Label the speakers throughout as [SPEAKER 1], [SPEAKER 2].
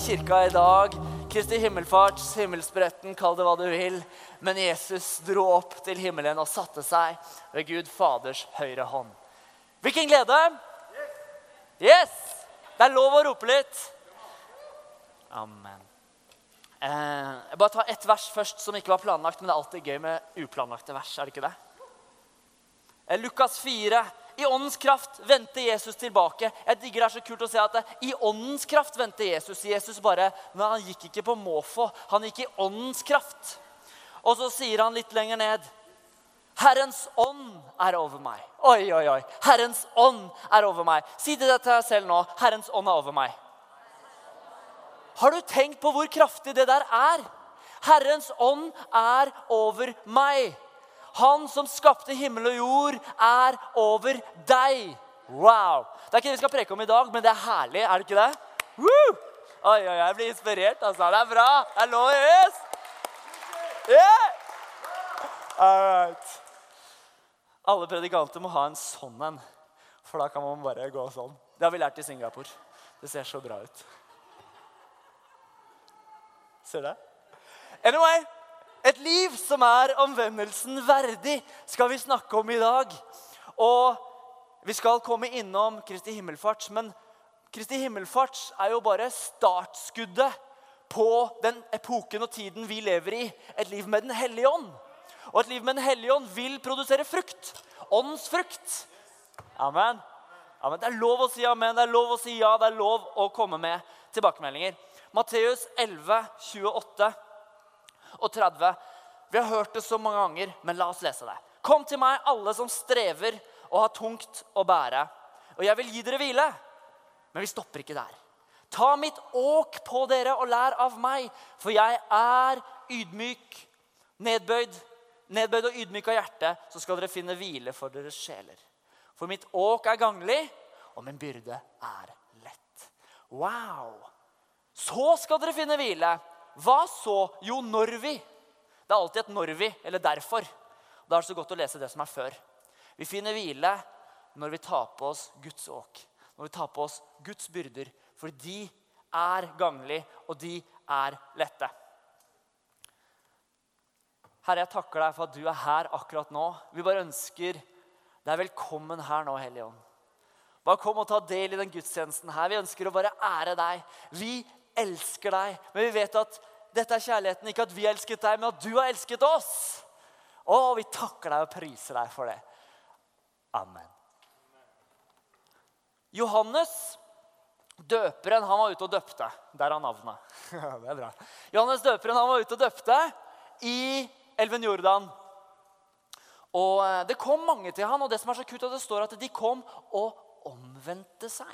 [SPEAKER 1] kirka i dag. Kristi himmelfarts, himmelspretten, kall det hva du vil. Men Jesus dro opp til himmelen og satte seg ved Gud Faders høyre hånd. Hvilken glede! Yes! Det er lov å rope litt. Amen. Eh, jeg bare tar ett vers først som ikke var planlagt, men det er alltid gøy med uplanlagte vers. er det ikke det? Eh, Lukas 4, i åndens kraft vendte Jesus tilbake. Jeg digger det er så kult å se at det, I åndens kraft vendte Jesus. Jesus bare, men Han gikk ikke på måfå, han gikk i åndens kraft. Og så sier han litt lenger ned Herrens ånd er over meg. Oi, oi, oi. Herrens ånd er over meg. Si det til deg selv nå. Herrens ånd er over meg. Har du tenkt på hvor kraftig det der er? Herrens ånd er over meg. Han som skapte himmel og jord, er over deg. Wow! Det er ikke det vi skal preke om i dag, men det er herlig, er det ikke det? Woo! Oi, oi, jeg blir inspirert, altså. Det er bra. Det er lov. Yes! Yeah! All right. Alle predikanter må ha en sånn en, for da kan man bare gå sånn. Det har vi lært i Singapore. Det ser så bra ut. Ser du det? Anyway, et liv som er omvendelsen verdig, skal vi snakke om i dag. Og vi skal komme innom Kristi himmelfart. Men Kristi himmelfart er jo bare startskuddet på den epoken og tiden vi lever i. Et liv med Den hellige ånd. Og et liv med Den hellige ånd vil produsere frukt. Åndens frukt. Amen. amen. Det er lov å si amen, det er lov å si ja, det er lov å komme med tilbakemeldinger. Matteus 11, 28 og 30. Vi har hørt det så mange ganger, men la oss lese det. Kom til meg, alle som strever og har tungt å bære, og jeg vil gi dere hvile. Men vi stopper ikke der. Ta mitt åk på dere og lær av meg, for jeg er ydmyk, nedbøyd, nedbøyd og ydmyk av hjerte, så skal dere finne hvile for deres sjeler. For mitt åk er ganglig, og min byrde er lett. Wow! Så skal dere finne hvile hva så? Jo, når vi. Det er alltid et 'når vi', eller 'derfor'. Da er det så godt å lese det som er før. Vi finner hvile når vi tar på oss Guds åk. Når vi tar på oss Guds byrder. For de er ganglige, og de er lette. Herre, jeg takker deg for at du er her akkurat nå. Vi bare ønsker deg velkommen her nå, Hellige Ånd. Bare kom og ta del i den gudstjenesten her. Vi ønsker å bare ære deg. Vi elsker deg. Men vi vet at dette er kjærligheten. Ikke at vi har elsket deg, men at du har elsket oss. Å, vi takker deg og priser deg for det. Amen. Johannes, døperen, han var ute og døpte. Der er navnet. det er bra. Johannes døperen han var ute og døpte i elven Jordan. Og eh, Det kom mange til han, og det som er så kult, at det står at de kom og omvendte seg.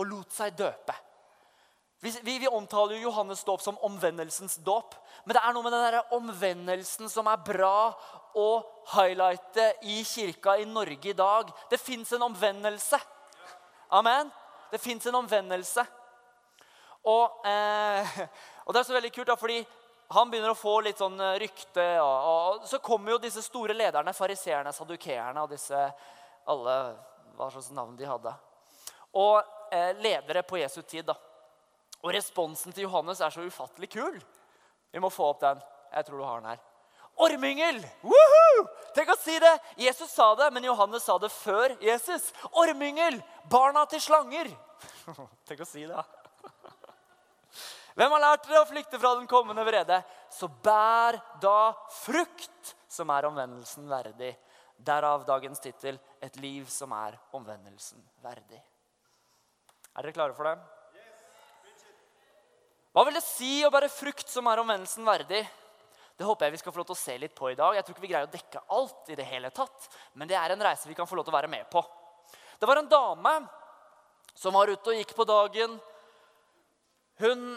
[SPEAKER 1] Og lot seg døpe. Vi, vi, vi, omtaler jo Johannes dåp som omvendelsens dåp. Men det er noe med den der omvendelsen som er bra å highlighte i kirka i Norge i dag. Det fins en omvendelse. Amen. Det fins en omvendelse. Og, eh, og, det er så veldig kult, da, fordi han begynner å få litt sånn eh, rykte. Og, og så kommer jo disse store lederne, fariseerne, sadukeerne og disse alle Hva slags navn de hadde. Og eh, ledere på Jesu tid. da. Og responsen til Johannes er så ufattelig kul. Vi må få opp den. Jeg tror du har den her. Ormyngel! Woohoo! Tenk å si det! Jesus sa det, men Johannes sa det før Jesus. Ormyngel! Barna til slanger! Tenk å si det. Hvem har lært dere å flykte fra den kommende vrede? Så bær da frukt som er omvendelsen verdig. Derav dagens tittel 'Et liv som er omvendelsen verdig'. Er dere klare for det? Hva vil det si å bære frukt som er omvendelsen verdig? Det håper jeg vi skal få lov til å se litt på i dag. Jeg tror ikke vi greier å dekke alt i det hele tatt, men det er en reise vi kan få lov til å være med på. Det var en dame som var ute og gikk på dagen. Hun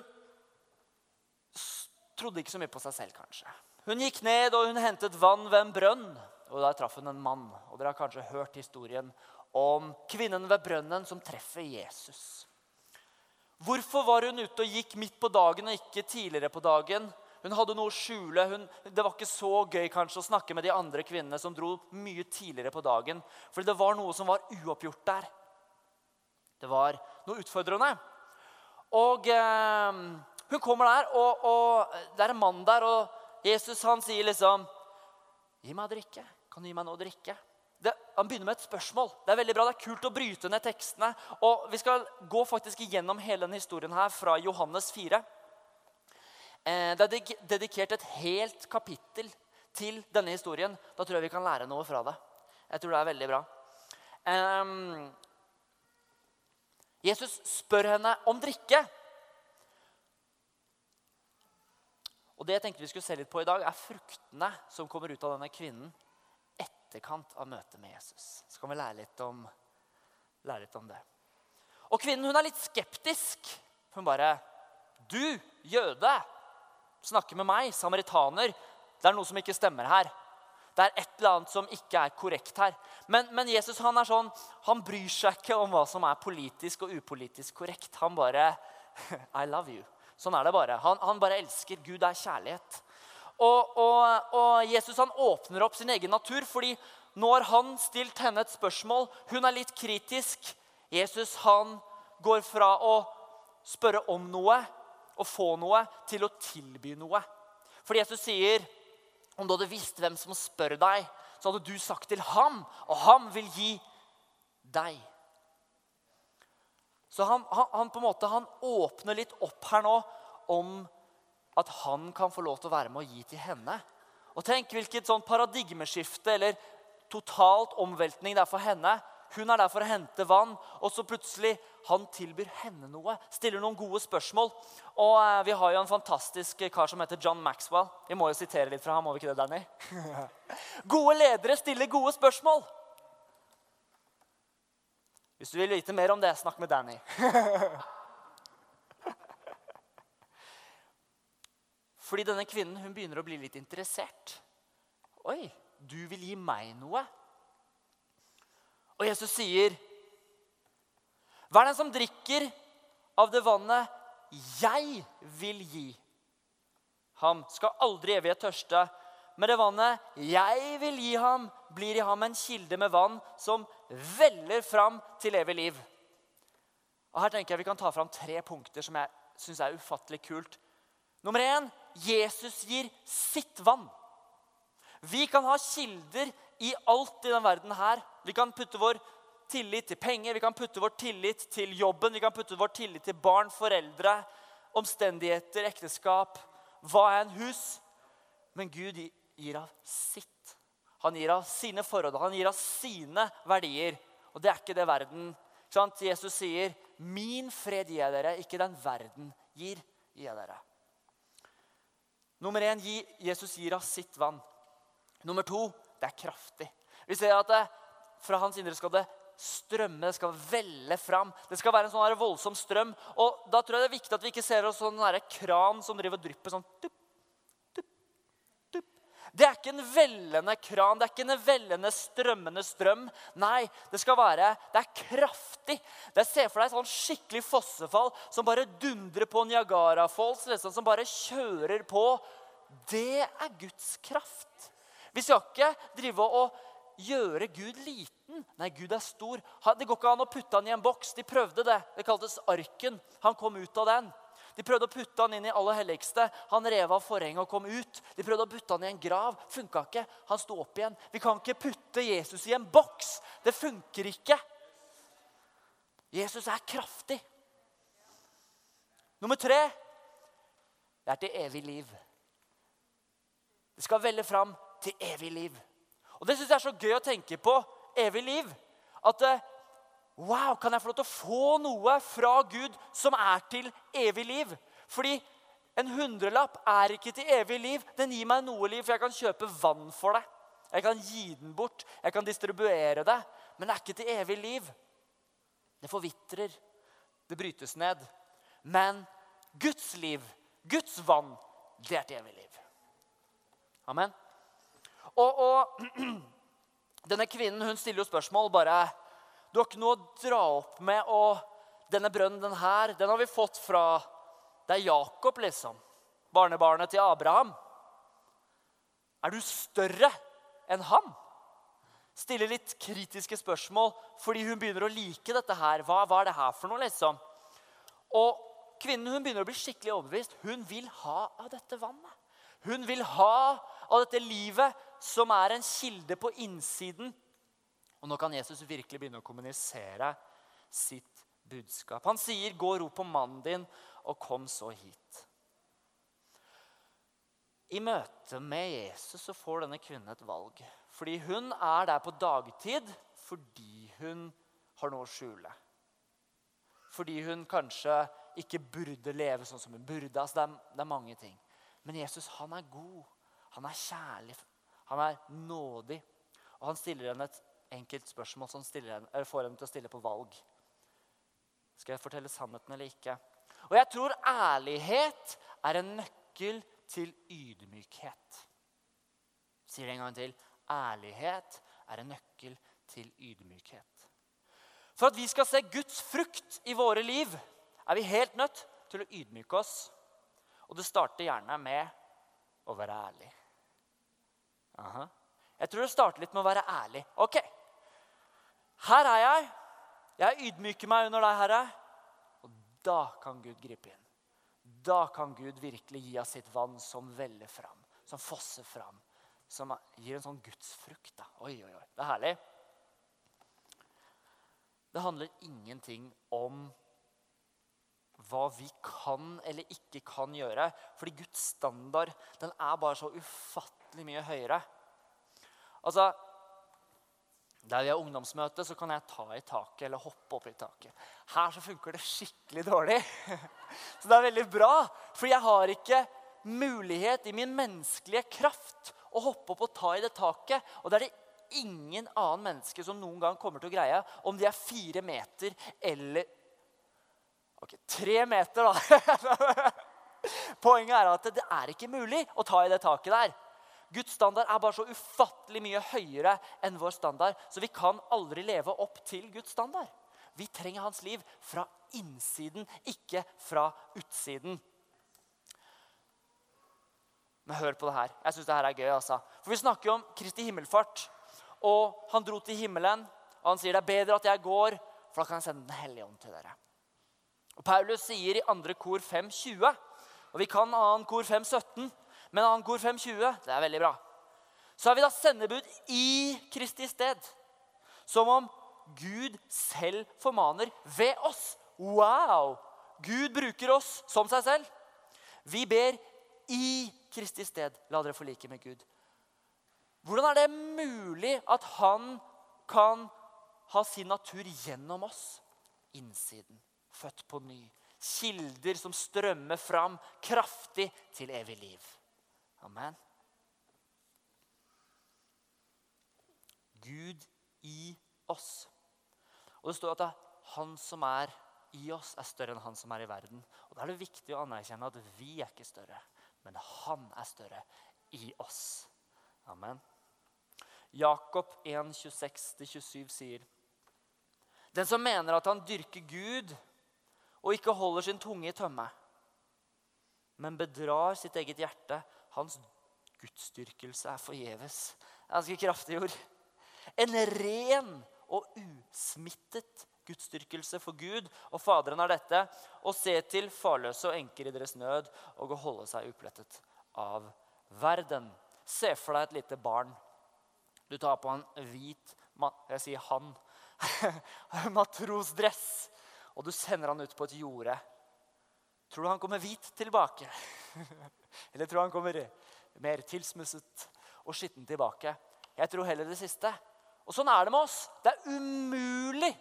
[SPEAKER 1] trodde ikke så mye på seg selv, kanskje. Hun gikk ned og hun hentet vann ved en brønn. Og Der traff hun en mann. Og Dere har kanskje hørt historien om kvinnen ved brønnen som treffer Jesus. Hvorfor var hun ute og gikk midt på dagen og ikke tidligere på dagen? Hun hadde noe å skjule. Hun, det var ikke så gøy kanskje å snakke med de andre kvinnene som dro mye tidligere på dagen. For det var noe som var uoppgjort der. Det var noe utfordrende. Og eh, hun kommer der, og, og, det er en mann der, og Jesus han sier liksom Gi meg å drikke. Kan du gi meg noe å drikke? Det, han begynner med et spørsmål. Det er veldig bra, det er kult å bryte ned tekstene. Og Vi skal gå faktisk igjennom hele denne historien her fra Johannes 4. Eh, det er dedikert et helt kapittel til denne historien. Da tror jeg vi kan lære noe fra det. Jeg tror det er veldig bra. Jesus spør henne om drikke. Og Det jeg tenkte vi skulle se litt på i dag, er fruktene som kommer ut av denne kvinnen etterkant av møtet med Jesus. Så kan vi lære litt om, lære litt om det. Og kvinnen hun er litt skeptisk. Hun bare 'Du, jøde, snakker med meg, samaritaner.' Det er noe som ikke stemmer her. Det er et eller annet som ikke er korrekt her. Men, men, Jesus han er sånn, han bryr seg ikke om hva som er politisk og upolitisk korrekt. Han bare I love you. Sånn er det bare. Han, han bare elsker. Gud er kjærlighet. Og, og, og, Jesus han åpner opp sin egen natur, fordi nå har han stilt henne et spørsmål. Hun er litt kritisk. Jesus han går fra å spørre om noe og få noe, til å tilby noe. Fordi Jesus sier om du hadde visst hvem som spør deg, så hadde du sagt til ham, og ham vil gi deg. Så han, han, han, på en måte, han åpner litt opp her nå om at han kan få lov til å være med og gi til henne. Og Tenk hvilket sånn paradigmeskifte eller totalt omveltning det er for henne. Hun er der for å hente vann, og så plutselig han tilbyr henne noe. Stiller noen gode spørsmål. Og eh, Vi har jo en fantastisk kar som heter John Maxwell. Vi må jo sitere litt fra ham, må vi ikke det, Danny? gode ledere stiller gode spørsmål. Hvis du vil vite mer om det, snakk med Danny. Fordi denne kvinnen hun begynner å bli litt interessert. Oi, du vil gi meg noe? Og Jesus sier, hva er den som drikker av det vannet jeg vil gi? Ham skal aldri evig tørste. men det vannet jeg vil gi ham, blir i ham en kilde med vann som veller fram til evig liv. Og Her tenker jeg vi kan ta fram tre punkter som jeg syns er ufattelig kult. Nummer én Jesus gir sitt vann. Vi kan ha kilder i alt i denne verden her. Vi kan putte vår tillit til penger, vi kan putte vår tillit til jobben, vi kan putte vår tillit til barn, foreldre, omstendigheter, ekteskap, hva enn hus. Men Gud gir av sitt. Han gir av sine forhold, han gir av sine verdier. Og det er ikke det verden Jesus sier, 'Min fred gir jeg dere, ikke den verden gir jeg dere'. Nummer én Jesus gir av sitt vann. Nummer to det er kraftig. Vi ser at det, fra hans indre skal det strømme, det skal velle fram. Det skal være en sånn voldsom strøm. Og Da tror jeg det er viktig at vi ikke ser oss sånn kran som driver og drypper sånn dupp. Det er ikke en vellende kran, det er ikke en vellende, strømmende strøm. Nei, det skal være Det er kraftig. Det ser for deg et sånn skikkelig fossefall som bare dundrer på Niagara Falls, liksom, som bare kjører på. Det er Guds kraft. Vi skal ikke drive og gjøre Gud liten. Nei, Gud er stor. Det går ikke an å putte han i en boks. De prøvde det. Det kaltes arken. Han kom ut av den. De prøvde å putte han inn i aller helligste. Han rev av forhenget og kom ut. De prøvde å putte han i en grav. Funka ikke. Han sto opp igjen. Vi kan ikke putte Jesus i en boks. Det funker ikke. Jesus er kraftig. Nummer tre det er til evig liv. Det skal velle fram til evig liv. Og Det syns jeg er så gøy å tenke på. Evig liv. At eh, wow, kan jeg få lov til å få noe fra Gud som er til evig liv? Fordi en hundrelapp er ikke til evig liv. Den gir meg noe liv, for jeg kan kjøpe vann for det. Jeg kan gi den bort, jeg kan distribuere det. Men det er ikke til evig liv. Det forvitrer. Det brytes ned. Men Guds liv, Guds vann, det er til evig liv. Amen. Og, og denne kvinnen hun stiller jo spørsmål bare Du har ikke noe å dra opp med, og denne brønnen den her, den har vi fått fra Det er Jakob, liksom. Barnebarnet til Abraham. Er du større enn han? Stiller litt kritiske spørsmål fordi hun begynner å like dette her. Hva, hva er det her for noe, liksom? Og kvinnen hun begynner å bli skikkelig overbevist. Hun vil ha av dette vannet. Hun vil ha av dette livet som er en kilde på innsiden. Og nå kan Jesus virkelig begynne å kommunisere sitt budskap. Han sier, 'Gå og rop på mannen din, og kom så hit'. I møte med Jesus så får denne kvinnen et valg. Fordi hun er der på dagtid fordi hun har noe å skjule. Fordi hun kanskje ikke burde leve sånn som hun burde. Altså det, er, det er mange ting. Men Jesus han er god. Han er kjærlig. Han er nådig. Og han stiller henne et enkelt spørsmål som henne, får henne til å stille på valg. Skal jeg fortelle sannheten eller ikke? Og jeg tror ærlighet er en nøkkel til ydmykhet. Sier det en gang til. Ærlighet er en nøkkel til ydmykhet. For at vi skal se Guds frukt i våre liv, er vi helt nødt til å ydmyke oss. Og det starter gjerne med å være ærlig. Aha. Jeg tror det starter litt med å være ærlig. Ok, her er jeg. Jeg ydmyker meg under deg, Herre. Og da kan Gud gripe inn. Da kan Gud virkelig gi av sitt vann som veller fram, som fosser fram. Som gir en sånn gudsfrukt. Da. Oi, oi, oi. Det er herlig. Det handler ingenting om hva vi kan eller ikke kan gjøre. Fordi Guds standard den er bare så ufattelig mye høyere. Altså, Der vi har ungdomsmøte, så kan jeg ta i taket eller hoppe opp i taket. Her så funker det skikkelig dårlig. Så det er veldig bra, for jeg har ikke mulighet i min menneskelige kraft å hoppe opp og ta i det taket. Og det er det ingen annen menneske som noen gang kommer til å greie, om de er fire meter eller Ok, tre meter, da. Poenget er at det er ikke mulig å ta i det taket der. Guds standard er bare så ufattelig mye høyere enn vår standard, så vi kan aldri leve opp til Guds standard. Vi trenger hans liv fra innsiden, ikke fra utsiden. Men hør på det her. Jeg syns det her er gøy. altså. For Vi snakker jo om Kristi himmelfart og han dro til himmelen. Og han sier det er bedre at jeg går, for da kan jeg sende Den hellige ånd til dere. Og Paulus sier i andre kor 5.20, og vi kan annen kor 5.17, men 2. kor 5.20 det er veldig bra. Så er vi da sendebud i Kristi sted. Som om Gud selv formaner ved oss. Wow! Gud bruker oss som seg selv. Vi ber i Kristi sted. La dere forlike med Gud. Hvordan er det mulig at han kan ha sin natur gjennom oss? Innsiden. Født på ny. Kilder som strømmer fram kraftig til evig liv. Amen. Gud i oss. Og Det står at han som er i oss, er større enn han som er i verden. Og Da er det viktig å anerkjenne at vi er ikke større, men han er større i oss. Amen. Jakob 1, 26-27 sier Den som mener at han dyrker Gud og ikke holder sin tunge i tømme, men bedrar sitt eget hjerte, hans gudsdyrkelse er forgjeves. Ganske kraftig ord. En ren og usmittet gudsdyrkelse for Gud og Faderen er dette å se til farløse og enker i deres nød og å holde seg uplettet av verden. Se for deg et lite barn du tar på en hvit jeg sier han, matrosdress, og du sender han ut på et jorde. Tror du han kommer hvit tilbake? Eller tror du han kommer mer tilsmusset og skitten tilbake? Jeg tror heller det siste. Og sånn er det med oss. Det er umulig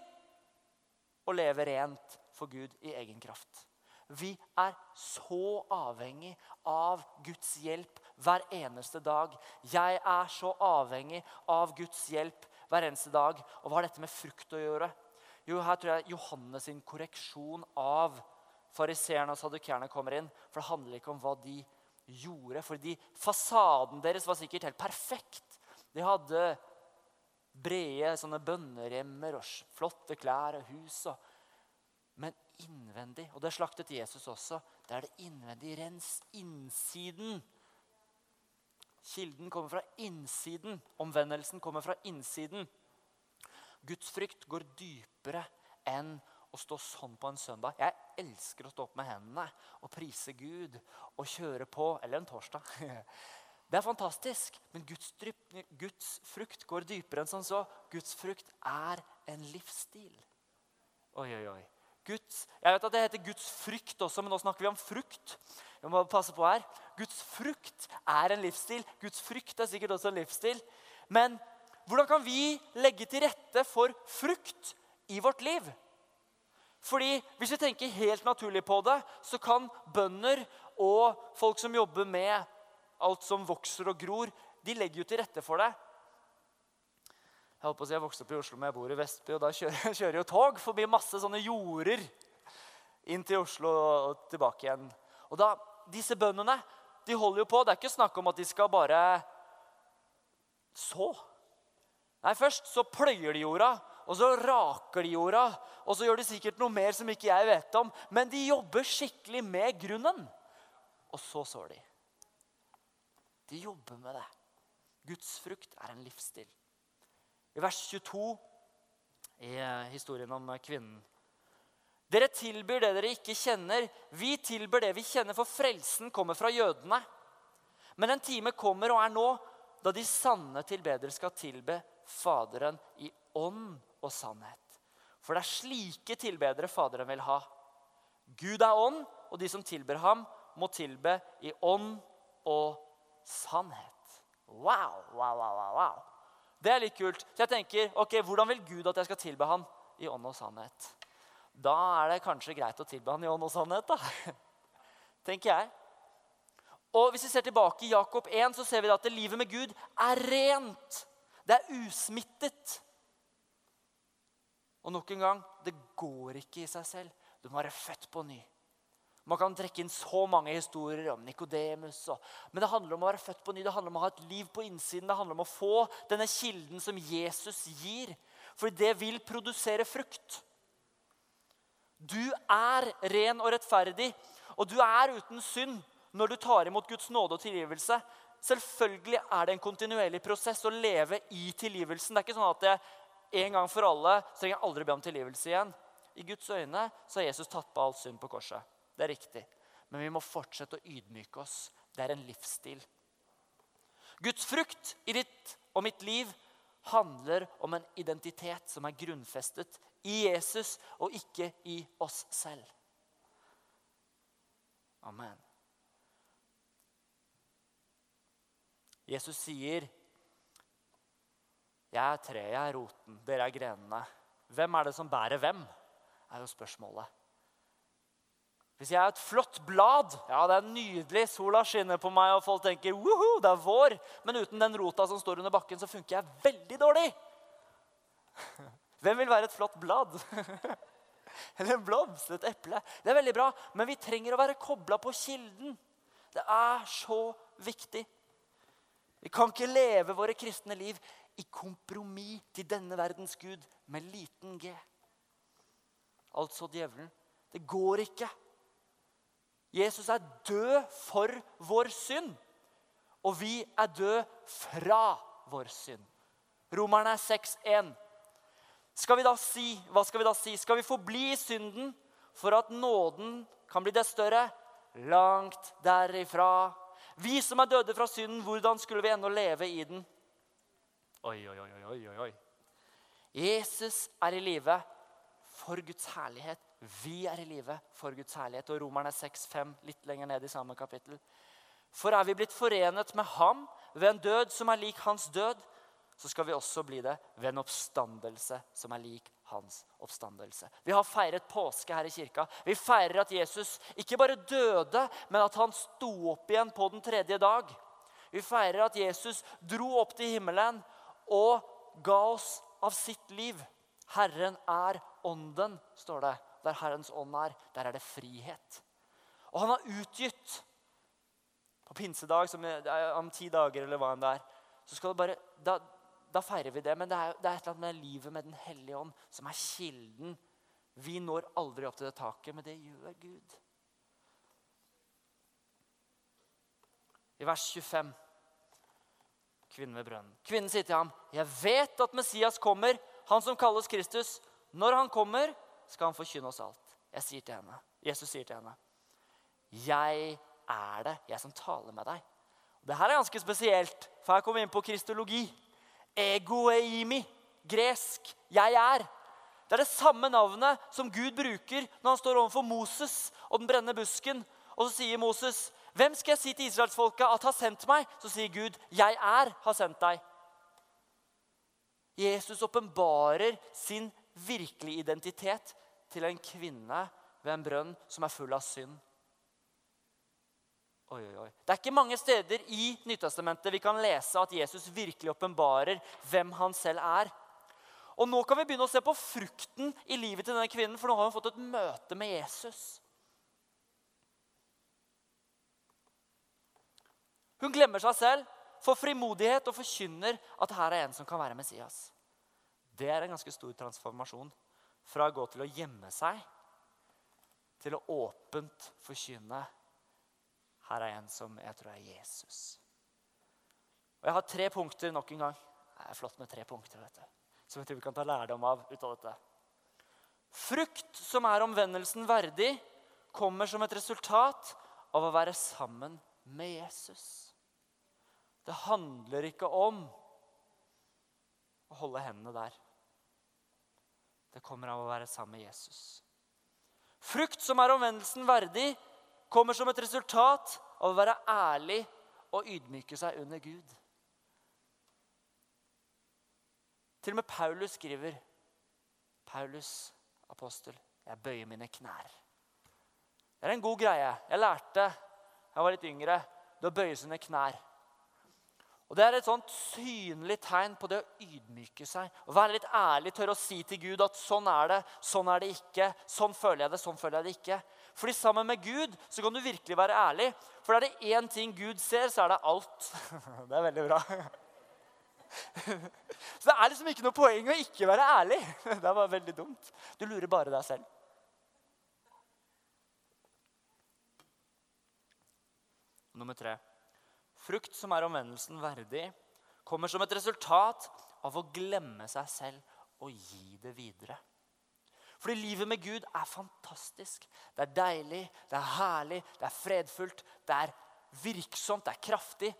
[SPEAKER 1] å leve rent for Gud i egen kraft. Vi er så avhengig av Guds hjelp hver eneste dag. Jeg er så avhengig av Guds hjelp hver eneste dag. Og hva har dette med frukt å gjøre? Jo, her tror jeg Johannes sin korreksjon av fariseerne og sadukerne kommer inn. For det handler ikke om hva de gjorde. fordi fasaden deres var sikkert helt perfekt. De hadde brede sånne bønneremmer og flotte klær og hus. Og, men innvendig, og det slaktet Jesus også, det er det innvendige. Rens innsiden. Kilden kommer fra innsiden. Omvendelsen kommer fra innsiden. Guds frykt går dypere enn å stå sånn på en søndag. Jeg elsker å stå opp med hendene og prise Gud og kjøre på. Eller en torsdag. Det er fantastisk, men Guds, Guds frukt går dypere enn som så. Guds frukt er en livsstil. Oi, oi, oi. Guds, jeg vet at Det heter Guds frykt også, men nå snakker vi om frukt. Vi må passe på her. Guds frukt er en livsstil. Guds frykt er sikkert også en livsstil. Men hvordan kan vi legge til rette for frukt i vårt liv? Fordi Hvis vi tenker helt naturlig på det, så kan bønder og folk som jobber med alt som vokser og gror, de legger jo til rette for det. Jeg holdt på å si jeg vokste opp i Oslo, men jeg bor i Vestby, og da kjører, kjører jo tog forbi masse sånne jorder inn til Oslo og tilbake igjen. Og da, Disse bøndene de holder jo på. Det er ikke snakk om at de skal bare så. Nei, Først så pløyer de jorda, og så raker de jorda. Og så gjør de sikkert noe mer som ikke jeg vet om. Men de jobber skikkelig med grunnen. Og så sår de. De jobber med det. Guds frukt er en livsstil. I vers 22 i eh, historien om kvinnen Dere tilbyr det dere ikke kjenner. Vi tilbyr det vi kjenner, for frelsen kommer fra jødene. Men en time kommer og er nå da de sanne tilbedere skal tilbe Faderen i ånd og sannhet. For det er slike tilbedere Faderen vil ha. Gud er ånd, og de som tilber ham, må tilbe i ånd og sannhet. Wow, wow, wow, wow. Det er litt kult. Så jeg tenker, ok, Hvordan vil Gud at jeg skal tilbe ham i ånd og sannhet? Da er det kanskje greit å tilbe ham i ånd og sannhet, da. tenker jeg. Og Hvis vi ser tilbake i Jakob 1, så ser vi at livet med Gud er rent. Det er usmittet. Og nok en gang det går ikke i seg selv. Du må være født på ny. Man kan trekke inn så mange historier om Nikodemus. Men det handler om å være født på ny. Det handler om å ha et liv på innsiden. Det handler om å få denne kilden som Jesus gir. For det vil produsere frukt. Du er ren og rettferdig, og du er uten synd når du tar imot Guds nåde og tilgivelse. Selvfølgelig er det en kontinuerlig prosess å leve i tilgivelsen. Det er ikke sånn at jeg en gang for alle så trenger jeg aldri be om tilgivelse igjen. I Guds øyne så har Jesus tatt på all synd på korset. Det er riktig. Men vi må fortsette å ydmyke oss. Det er en livsstil. Guds frukt i ditt og mitt liv handler om en identitet som er grunnfestet i Jesus og ikke i oss selv. Amen. Jesus sier, 'Jeg er treet, jeg er roten, dere er grenene.' Hvem er det som bærer hvem? er jo spørsmålet. Hvis jeg er et flott blad, ja, det er nydelig, sola skinner på meg, og folk tenker Woho, det er vår, men uten den rota som står under bakken, så funker jeg veldig dårlig. Hvem vil være et flott blad? Eller en blomst, et eple. Det er veldig bra, men vi trenger å være kobla på kilden. Det er så viktig. Vi kan ikke leve våre kristne liv i kompromiss til denne verdens gud med liten g. Altså djevelen. Det går ikke. Jesus er død for vår synd, og vi er død fra vår synd. Romerne 6,1. Skal vi da si, hva skal vi da si? Skal vi forbli i synden for at nåden kan bli det større? Langt derifra. Vi som er døde fra synden, hvordan skulle vi ennå leve i den? Oi, oi, oi, oi, oi. Jesus er i live for Guds herlighet. Vi er i live for Guds herlighet. Og Romerne 6,5, litt lenger ned i samme kapittel. For er vi blitt forenet med ham ved en død som er lik hans død, så skal vi også bli det ved en oppstandelse som er lik hans oppstandelse. Vi har feiret påske her i kirka. Vi feirer at Jesus ikke bare døde, men at han sto opp igjen på den tredje dag. Vi feirer at Jesus dro opp til himmelen og ga oss av sitt liv. Herren er ånden, står det. Der Herrens ånd er, der er det frihet. Og han har utgitt på pinsedag, om ti dager eller hva enn det er, så skal det bare, da, da feirer vi det. Men det er, det er et eller annet med livet med Den hellige ånd som er kilden. Vi når aldri opp til det taket, men det gjør Gud. I vers 25, kvinnen ved brønnen. Kvinnen sier til ham, 'Jeg vet at Messias kommer, han som kalles Kristus.' 'Når han kommer, skal han forkynne oss alt. Jeg sier til henne, Jesus sier til henne, 'Jeg er det, jeg som taler med deg.' Det her er ganske spesielt, for her kommer vi inn på kristologi. Egoeimi, gresk 'jeg er'. Det er det samme navnet som Gud bruker når han står overfor Moses og den brennende busken. Og så sier Moses, 'Hvem skal jeg si til israelsfolket at har sendt meg?' Så sier Gud, 'Jeg er har sendt deg'. Jesus åpenbarer sin virkelige identitet til en kvinne ved en brønn som er full av synd. Oi, oi, oi. Det er ikke mange steder i Nytestamentet vi kan lese at Jesus virkelig åpenbarer hvem han selv er. Og Nå kan vi begynne å se på frukten i livet til denne kvinnen, for nå har hun fått et møte med Jesus. Hun glemmer seg selv, får frimodighet og forkynner at her er en som kan være Messias. Det er en ganske stor transformasjon. Fra å gå til å gjemme seg til å åpent forkynne her er en som jeg tror er Jesus. Og Jeg har tre punkter nok en gang. Det er flott med tre punkter. du. Som jeg tror vi kan ta lærdom av ut av dette. Frukt som er omvendelsen verdig, kommer som et resultat av å være sammen med Jesus. Det handler ikke om å holde hendene der. Det kommer av å være sammen med Jesus. Frukt som er omvendelsen verdig, kommer som et resultat av å være ærlig og ydmyke seg under Gud. Til og med Paulus skriver, Paulus, apostel, jeg bøyer mine knær. Det er en god greie. Jeg lærte jeg var litt yngre, det å bøye sine knær. Og Det er et sånt synlig tegn på det å ydmyke seg. Å være litt ærlig, tørre å si til Gud at sånn er det, sånn er det ikke. Sånn føler jeg det, sånn føler jeg det ikke. Fordi sammen med Gud så kan du virkelig være ærlig. For er det én ting Gud ser, så er det alt. Det er veldig bra. Så det er liksom ikke noe poeng å ikke være ærlig. Det bare veldig dumt. Du lurer bare deg selv. Nummer tre. Frukt som er omvendelsen verdig, kommer som et resultat av å glemme seg selv og gi det videre. Fordi livet med Gud er fantastisk. Det er deilig, det er herlig, det er fredfullt, det er virksomt, det er kraftig.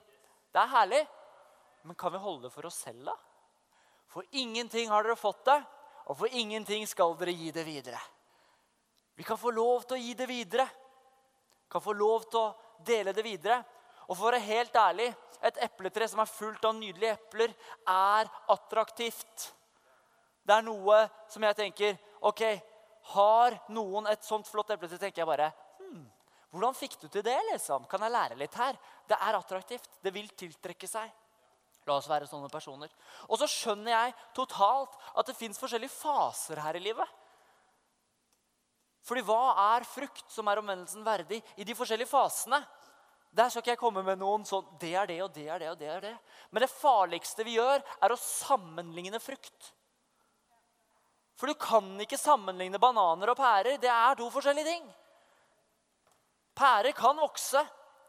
[SPEAKER 1] Det er herlig. Men kan vi holde det for oss selv, da? For ingenting har dere fått det, og for ingenting skal dere gi det videre. Vi kan få lov til å gi det videre. Kan få lov til å dele det videre. Og for å være helt ærlig et epletre som er fullt av nydelige epler, er attraktivt. Det er noe som jeg tenker Ok, har noen et sånt flott epletre, tenker jeg bare hmm, Hvordan fikk du til det? liksom? Kan jeg lære litt her? Det er attraktivt. Det vil tiltrekke seg. La oss være sånne personer. Og så skjønner jeg totalt at det fins forskjellige faser her i livet. Fordi hva er frukt som er omvendelsen verdig i de forskjellige fasene? Der skal ikke jeg komme med noen sånn Det er det, og det er det, og det er det. Men det farligste vi gjør, er å sammenligne frukt. For du kan ikke sammenligne bananer og pærer. Det er to forskjellige ting. Pærer kan vokse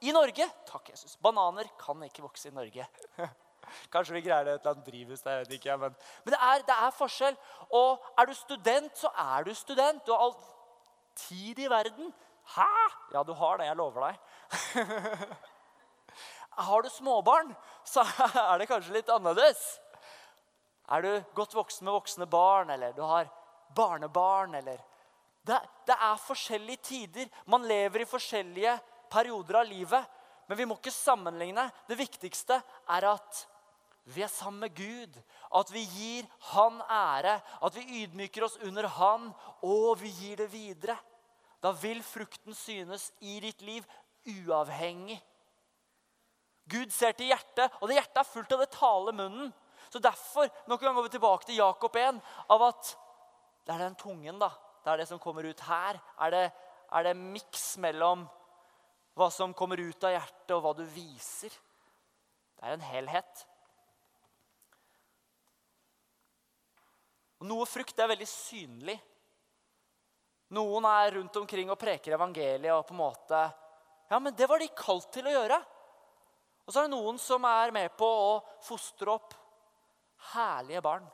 [SPEAKER 1] i Norge. Takk, Jesus. Bananer kan ikke vokse i Norge. Kanskje vi greier det et eller annet drivhus der. jeg vet ikke, Men, men det, er, det, er, forskjell. Og er du student, så er du student. Du har all tid i verden. Hæ? Ja, du har det. Jeg lover deg. Har du småbarn, så er det kanskje litt annerledes. Er du godt voksen med voksne barn, eller du har barnebarn, eller det, det, er forskjellige tider. Man lever i forskjellige perioder av livet. Men vi må ikke sammenligne. Det viktigste er at vi er sammen med Gud. At vi gir Han ære. At vi ydmyker oss under Han, og vi gir det videre. Da vil frukten synes i ditt liv uavhengig. Gud ser til hjertet, og det hjertet er fullt av det tale munnen. Så Derfor nok en gang går vi tilbake til Jakob 1, av at det er den tungen da, det er det som kommer ut her. Er det, er det miks mellom hva som kommer ut av hjertet, og hva du viser? Det er en helhet. Og noe frukt er veldig synlig. Noen er rundt omkring og preker evangeliet og på en måte Ja, men det var de kalt til å gjøre. Og så er det noen som er med på å fostre opp herlige barn.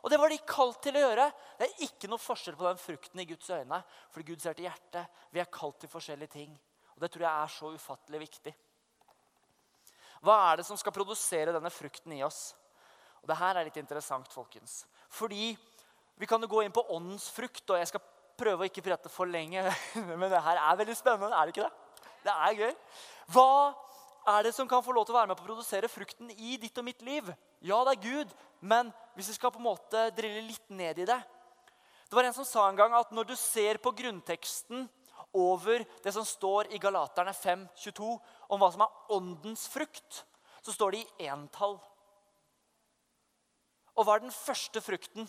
[SPEAKER 1] Og det var de kalt til å gjøre. Det er ikke noe forskjell på den frukten i Guds øyne. For Gud ser til hjertet. Vi er kalt til forskjellige ting. Og det tror jeg er så ufattelig viktig. Hva er det som skal produsere denne frukten i oss? Og det her er litt interessant, folkens. Fordi vi kan jo gå inn på åndens frukt, og jeg skal prøve å ikke prate for lenge. Men det her er veldig spennende, er det ikke det? Det er gøy. Hva er det som kan få lov til å være med på å produsere frukten i ditt og mitt liv? Ja, det er Gud, men hvis vi skal på en måte drille litt ned i det Det var en som sa en gang at når du ser på grunnteksten over det som står i Galaterne 5, 22, om hva som er åndens frukt, så står det i entall. Og hva er den første frukten?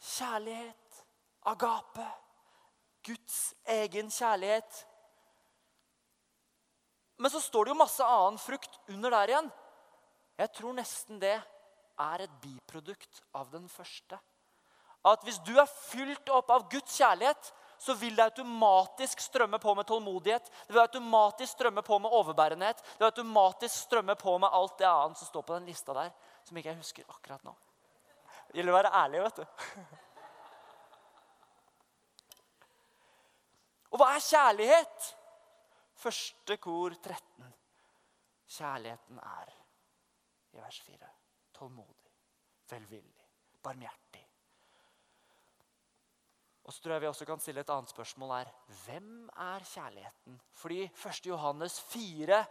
[SPEAKER 1] Kjærlighet. Agape. Guds egen kjærlighet. Men så står det jo masse annen frukt under der igjen. Jeg tror nesten det er et biprodukt av den første. At hvis du er fylt opp av Guds kjærlighet, så vil det automatisk strømme på med tålmodighet. Det vil automatisk strømme på med overbærenhet. Det vil automatisk strømme på med alt det annet som står på den lista der, som ikke jeg husker akkurat nå. Det gjelder å være ærlig, vet du. Og hva er kjærlighet? Første kor 13. Kjærligheten er i vers 4. Tålmodig, velvillig, barmhjertig. Og så tror jeg vi også kan stille et annet spørsmål her. Hvem er kjærligheten? Fordi 1. Johannes 4,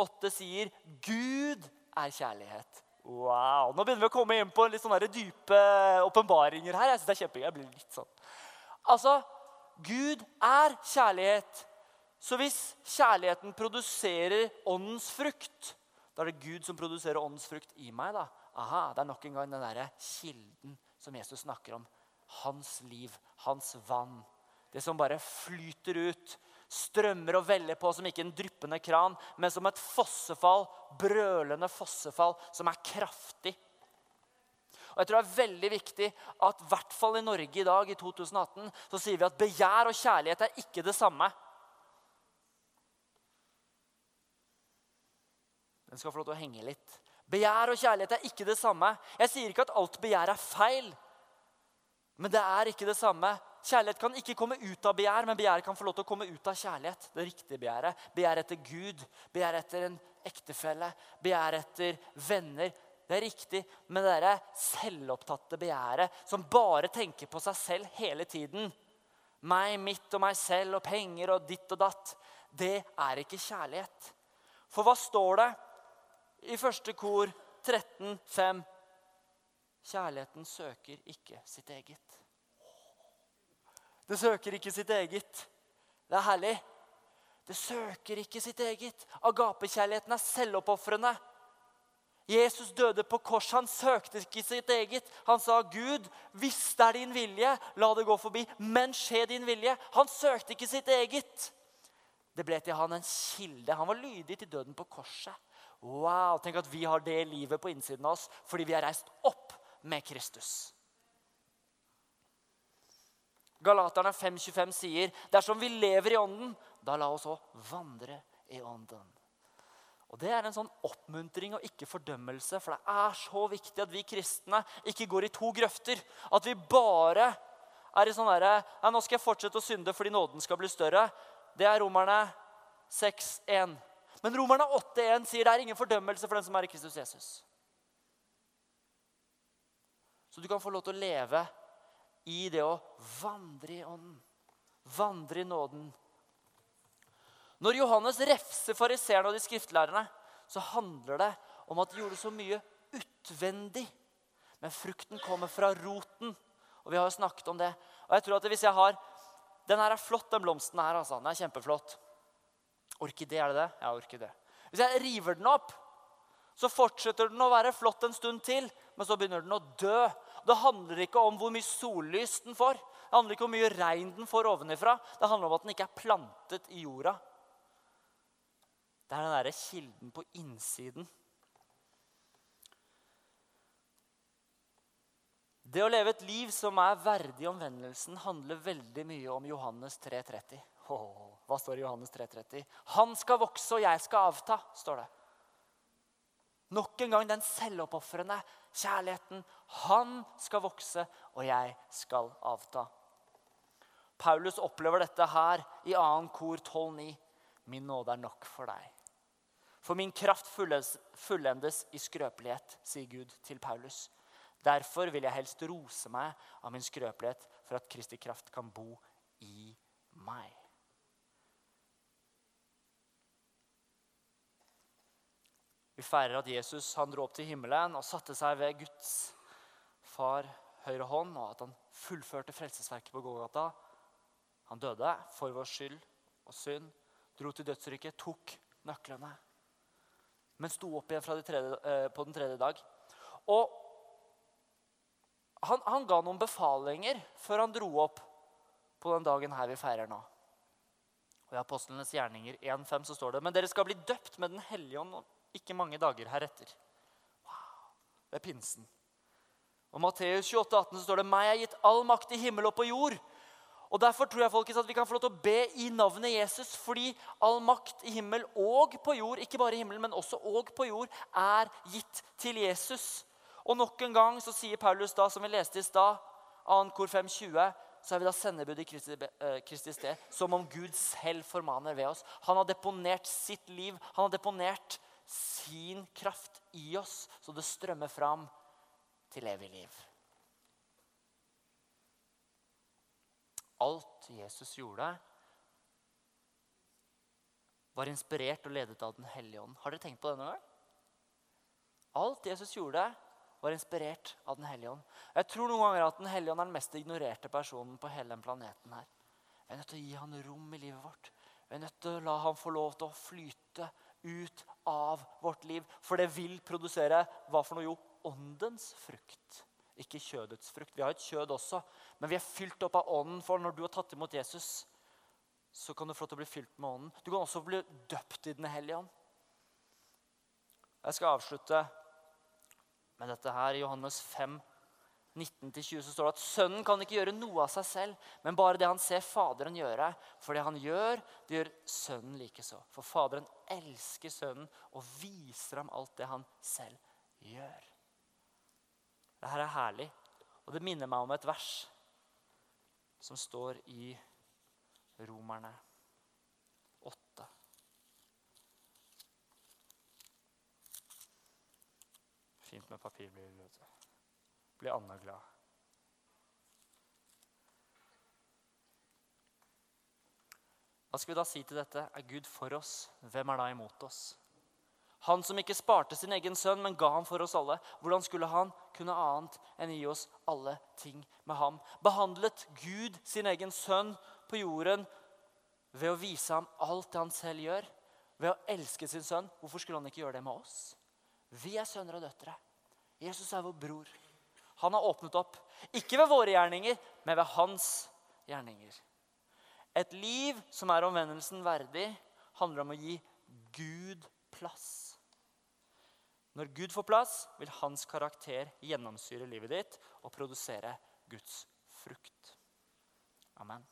[SPEAKER 1] 8 sier Gud er kjærlighet. Wow, Nå begynner vi å komme inn på litt sånne dype åpenbaringer her. Jeg synes det er kjempegøy. Jeg blir litt sånn. Altså, Gud er kjærlighet. Så hvis kjærligheten produserer åndens frukt, da er det Gud som produserer åndens frukt i meg. da. Aha, Det er nok en gang den der kilden som Jesus snakker om. Hans liv, hans vann. Det som bare flyter ut, strømmer og veller på som ikke en dryppende kran, men som et fossefall, brølende fossefall som er kraftig. Og jeg tror det er veldig viktig at i hvert fall i Norge i dag, i 2018, så sier vi at begjær og kjærlighet er ikke det samme. Den skal få lov til å henge litt. Begjær og kjærlighet er ikke det samme. Jeg sier ikke at alt begjær er feil, men det er ikke det samme. Kjærlighet kan ikke komme ut av begjær, men begjær kan få lov til å komme ut av kjærlighet. Det riktige begjæret. Begjær etter Gud, begjær etter en ektefelle, begjær etter venner. Det er riktig, men det derre selvopptatte begjæret som bare tenker på seg selv hele tiden Meg, mitt og meg selv og penger og ditt og datt. Det er ikke kjærlighet. For hva står det i første kor 13, 5. Kjærligheten søker ikke sitt eget. Det søker ikke sitt eget. Det er herlig. Det søker ikke sitt eget. Agapekjærligheten er selvoppofrende. Jesus døde på kors. Han søkte ikke sitt eget. Han sa, 'Gud, hvis det er din vilje, la det gå forbi.' Men skje din vilje. Han søkte ikke sitt eget. Det ble til han en kilde. Han var lydig til døden på korset. Wow, Tenk at vi har det livet på innsiden av oss fordi vi har reist opp med Kristus. Galaterne 5,25 sier dersom vi lever i ånden, da la oss òg vandre i ånden. Og Det er en sånn oppmuntring og ikke fordømmelse. For det er så viktig at vi kristne ikke går i to grøfter. At vi bare er i sånn derre Nå skal jeg fortsette å synde fordi nåden skal bli større. Det er Romerne 6,1. Men Romerne 8,1 sier det er ingen fordømmelse for den som er i Kristus Jesus. Så du kan få lov til å leve i det å vandre i ånden. Vandre i nåden. Når Johannes refser fariseerne og de skriftlærerne, så handler det om at de gjorde så mye utvendig. Men frukten kommer fra roten. Og vi har jo snakket om det. Og jeg tror at hvis jeg har Den her er flott, den blomsten her. altså. Den er kjempeflott. Orkidé, er det det? Ja, orkidé. Hvis jeg river den opp, så fortsetter den å være flott en stund til, men så begynner den å dø. Det handler ikke om hvor mye sollys den får. Det handler ikke om hvor mye regn den får ovenifra. Det handler om at den ikke er plantet i jorda. Det er den derre kilden på innsiden. Det å leve et liv som er verdig omvendelsen, handler veldig mye om Johannes 330. Oh, hva står i Johannes 3,30? Han skal vokse, og jeg skal avta, står det. Nok en gang den selvoppofrende kjærligheten. Han skal vokse, og jeg skal avta. Paulus opplever dette her i 2. kor 12,9. Min nåde er nok for deg. For min kraft fullendes i skrøpelighet, sier Gud til Paulus. Derfor vil jeg helst rose meg av min skrøpelighet, for at Kristi kraft kan bo i meg. Vi feirer at Jesus han dro opp til himmelen og satte seg ved Guds far høyre hånd, og at han fullførte frelsesverket på Gågata. Han døde for vår skyld og synd, dro til dødsrykket, tok nøklene, men sto opp igjen tredje, eh, på den tredje dag. Og han, han ga noen befalinger før han dro opp på den dagen her vi feirer nå. Og I Apostlenes gjerninger 1,5 så står det Men dere skal bli døpt med Den hellige ånd ikke mange dager heretter. Wow, det er pinsen. Og Matteus 28, 18 så står det «Meg er gitt all makt i himmel og på jord. Og Derfor tror jeg folkens, at vi kan få lov til å be i navnet Jesus, fordi all makt i himmel og på jord, ikke bare i himmelen, men også og på jord, er gitt til Jesus. Og nok en gang så sier Paulus da, som vi leste i stad, 2. kor 5.20, så er vi da sendebud i Kristi, uh, Kristi sted, som om Gud selv formaner ved oss. Han har deponert sitt liv, han har deponert sin kraft i oss, så det strømmer fram til evig liv. Alt Jesus gjorde, var inspirert og ledet av Den hellige ånd. Har dere tenkt på det noen gang? Alt Jesus gjorde, var inspirert av Den hellige ånd. Jeg tror noen ganger at Den hellige ånd er den mest ignorerte personen på hele den planeten. her. Vi er nødt til å gi han rom i livet vårt. Vi er nødt til å la han få lov til å flyte ut av vårt liv. For det vil produsere hva for noe? Jo, åndens frukt. Ikke kjødets frukt. Vi har et kjød også, men vi er fylt opp av ånden. For når du har tatt imot Jesus, så kan du få lov til å bli fylt med ånden. Du kan også bli døpt i Den hellige ånd. Jeg skal avslutte med dette her. I Johannes 5, 19-20 så står det at sønnen kan ikke gjøre noe av seg selv, men bare det han ser Faderen gjøre. For det han gjør, det gjør sønnen likeså. For Faderen elsker sønnen og viser ham alt det han selv gjør. Dette er herlig, og det minner meg om et vers som står i Romerne 8. Fint med papir. blir det blir Anna glad. Hva skal vi da si til dette? Er Gud for oss? Hvem er da imot oss? Han som ikke sparte sin egen sønn, men ga ham for oss alle. Hvordan skulle han kunne annet enn gi oss alle ting med ham? Behandlet Gud sin egen sønn på jorden ved å vise ham alt det han selv gjør? Ved å elske sin sønn? Hvorfor skulle han ikke gjøre det med oss? Vi er sønner og døtre. Jesus er vår bror. Han har åpnet opp. Ikke ved våre gjerninger, men ved hans gjerninger. Et liv som er omvendelsen verdig, handler om å gi Gud plass. Når Gud får plass, vil hans karakter gjennomsyre livet ditt og produsere Guds frukt. Amen.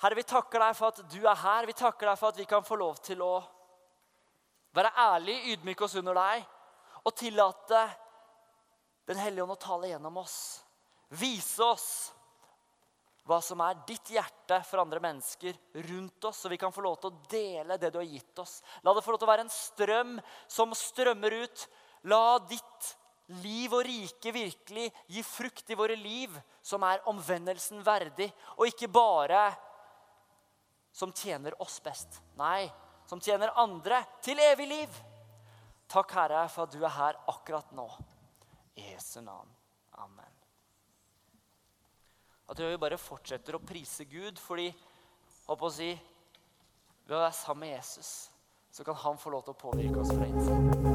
[SPEAKER 1] Herre, vi takker deg for at du er her. Vi takker deg for at vi kan få lov til å være ærlige, ydmyke oss under deg og tillate den hellige ånd å tale gjennom oss. Vise oss hva som er ditt hjerte for andre mennesker rundt oss, så vi kan få lov til å dele det du har gitt oss. La det få lov til å være en strøm som strømmer ut. La ditt liv og rike virkelig gi frukt i våre liv, som er omvendelsen verdig, og ikke bare som tjener oss best. Nei, som tjener andre til evig liv. Takk, Herre, for at du er her akkurat nå. I Jesu navn. Amen. Jeg vi bare fortsetter å prise Gud, fordi å si, ved å være sammen med Jesus så kan han få lov til å påvirke oss fra innsiden.